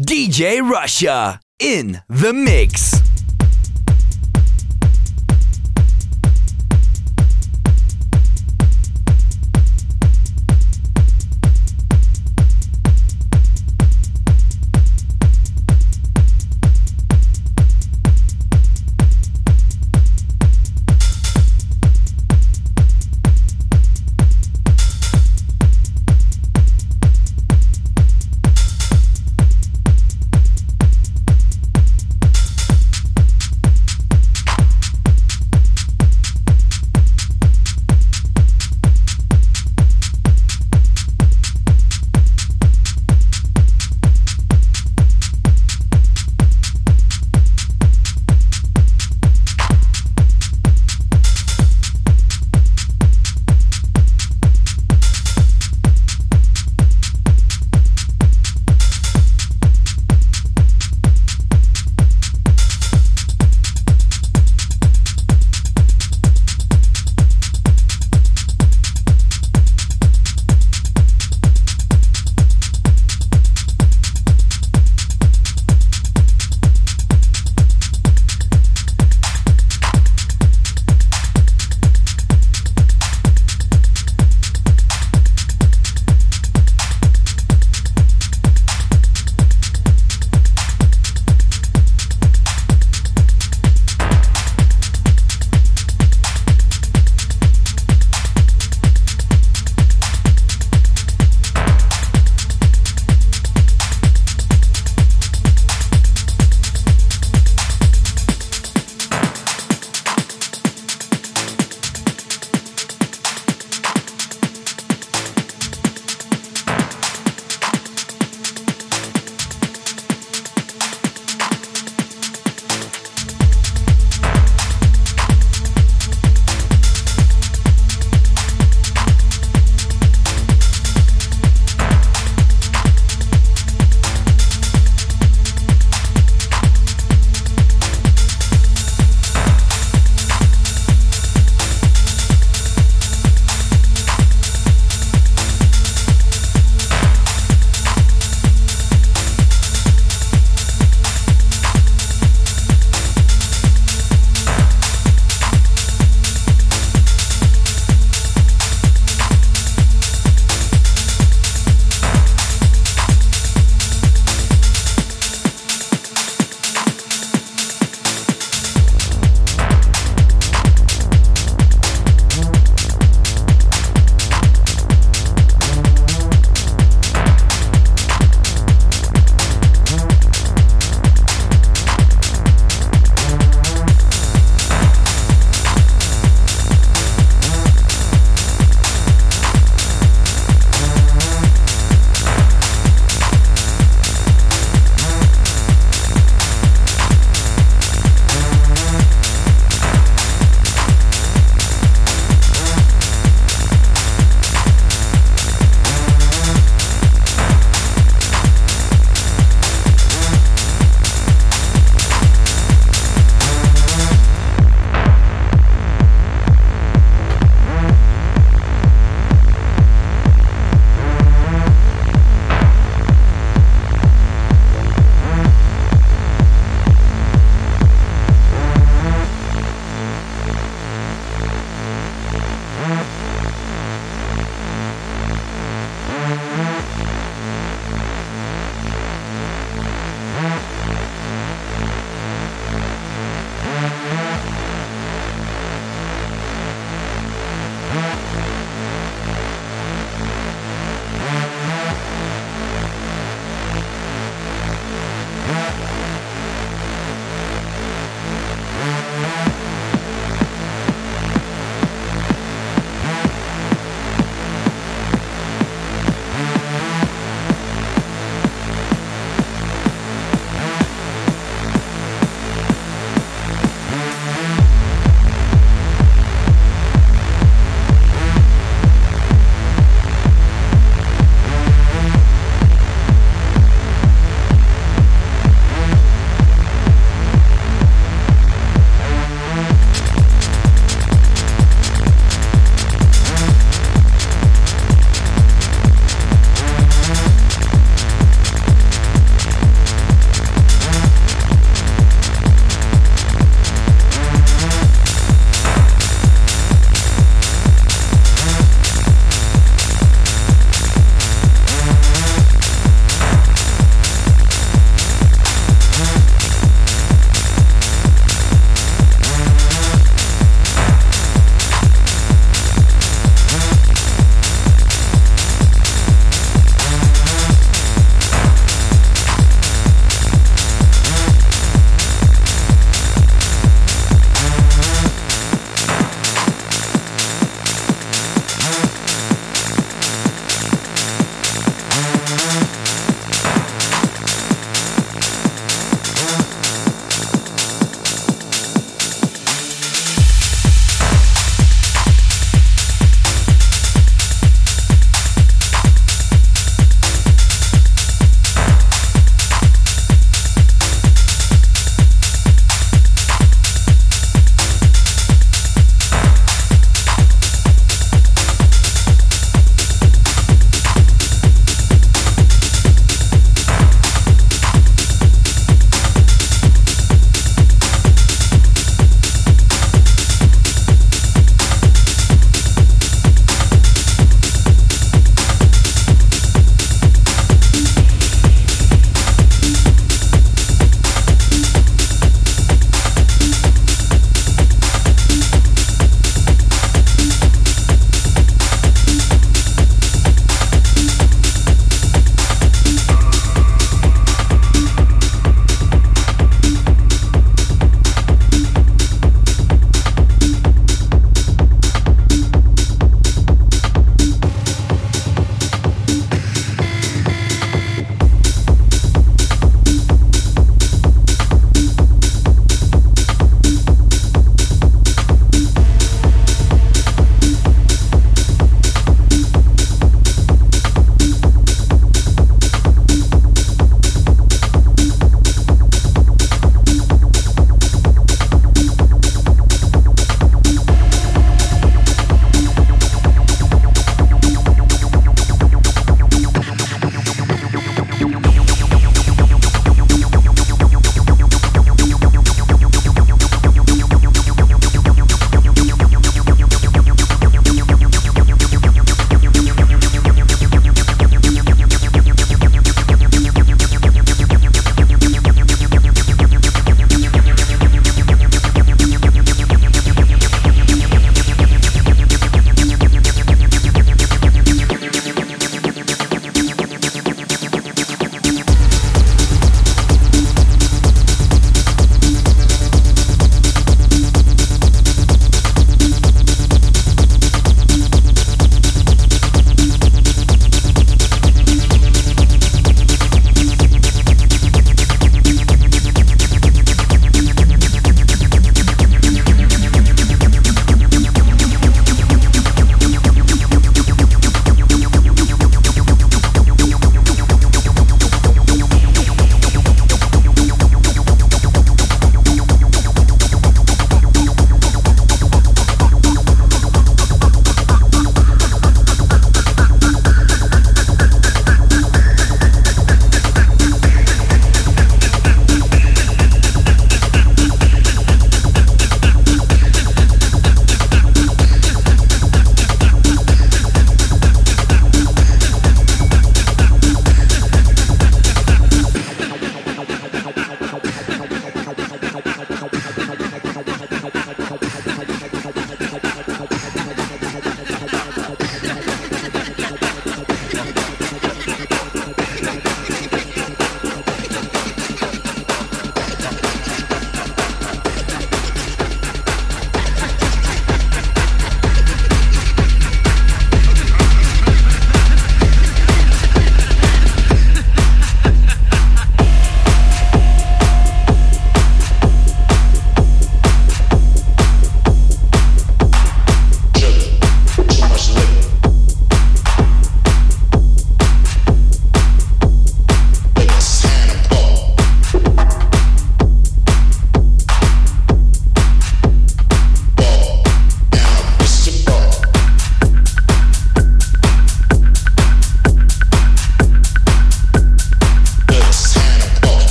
DJ Russia in the mix.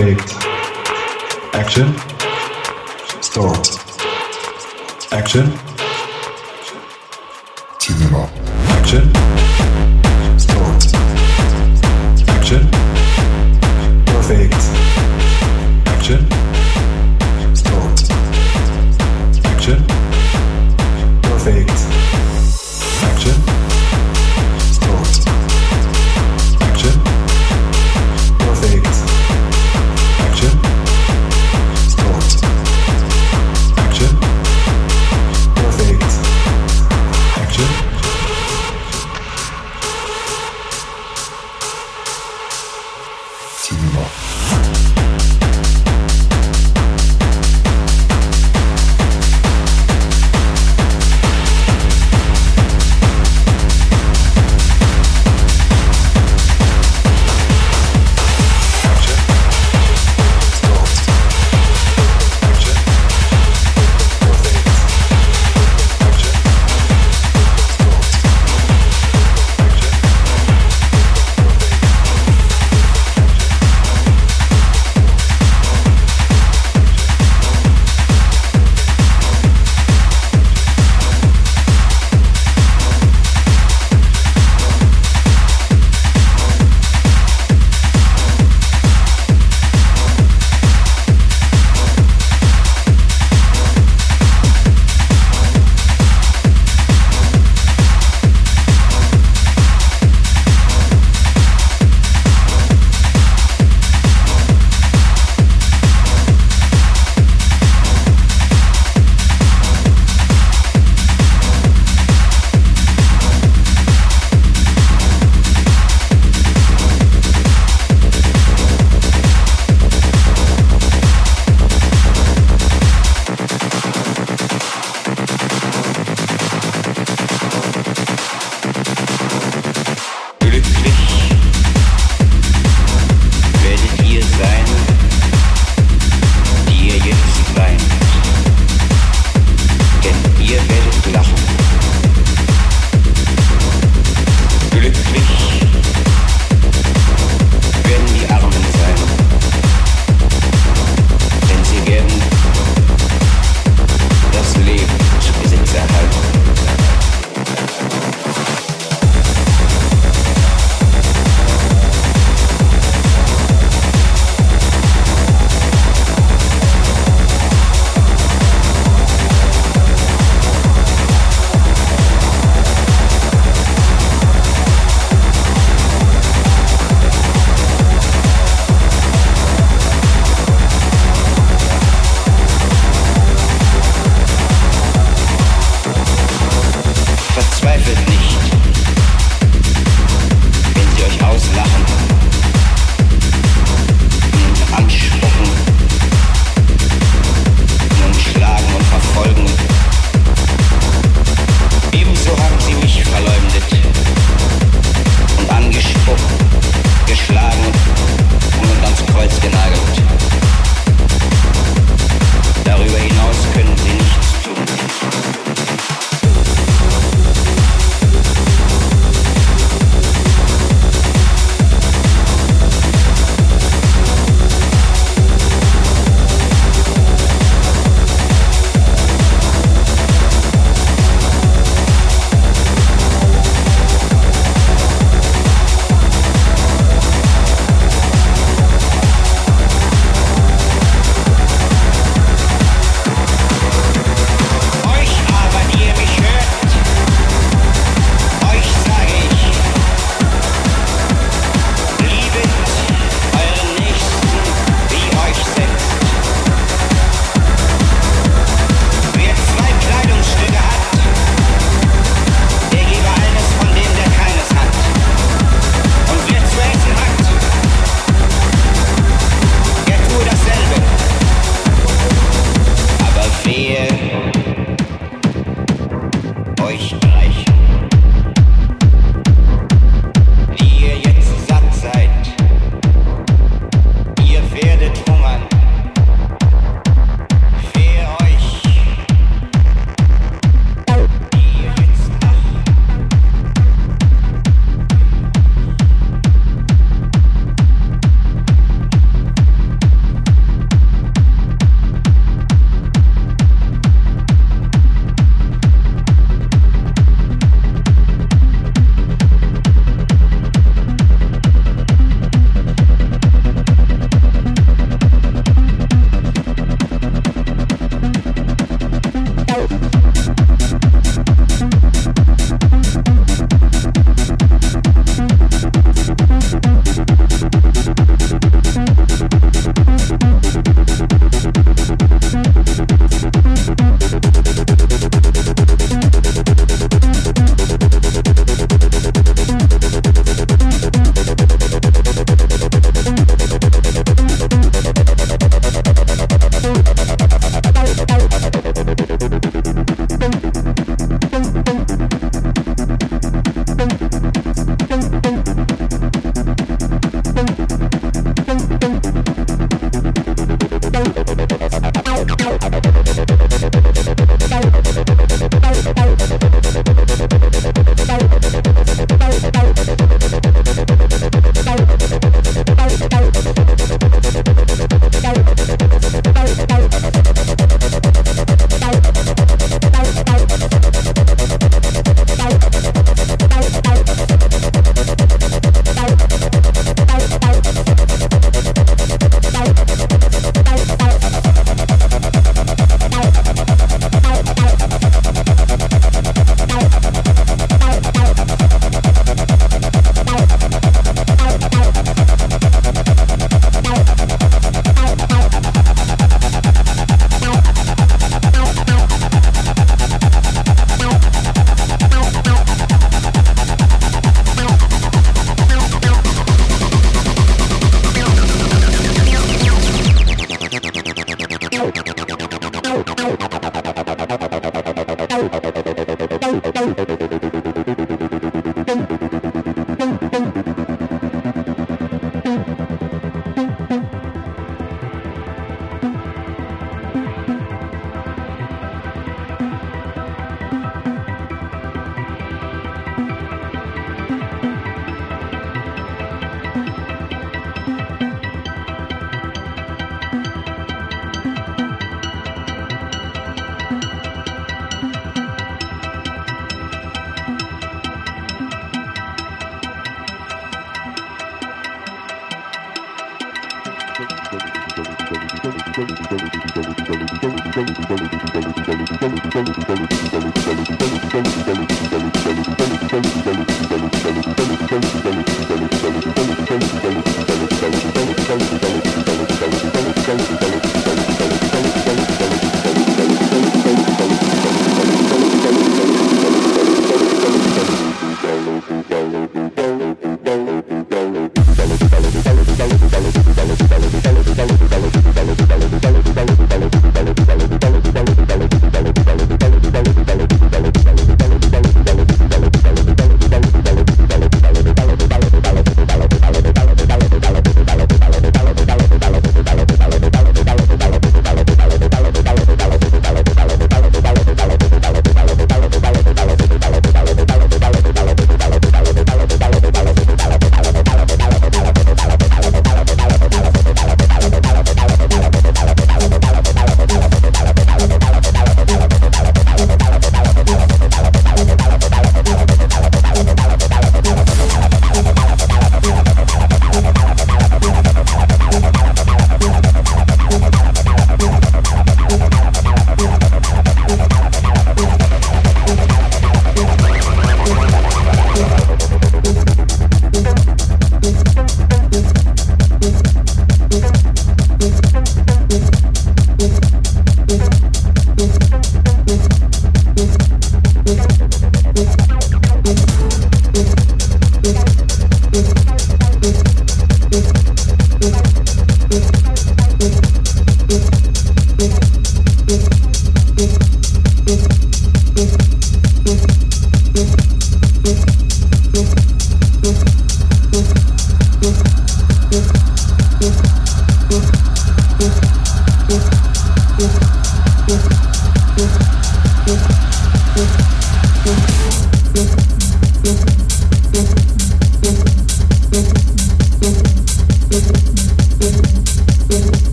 Baked. Action. Store. Action. Cinema. Action. Store. Action. Perfect. Action.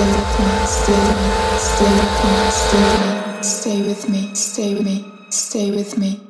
Stay with me, stay me, stay with me, stay me, stay with me.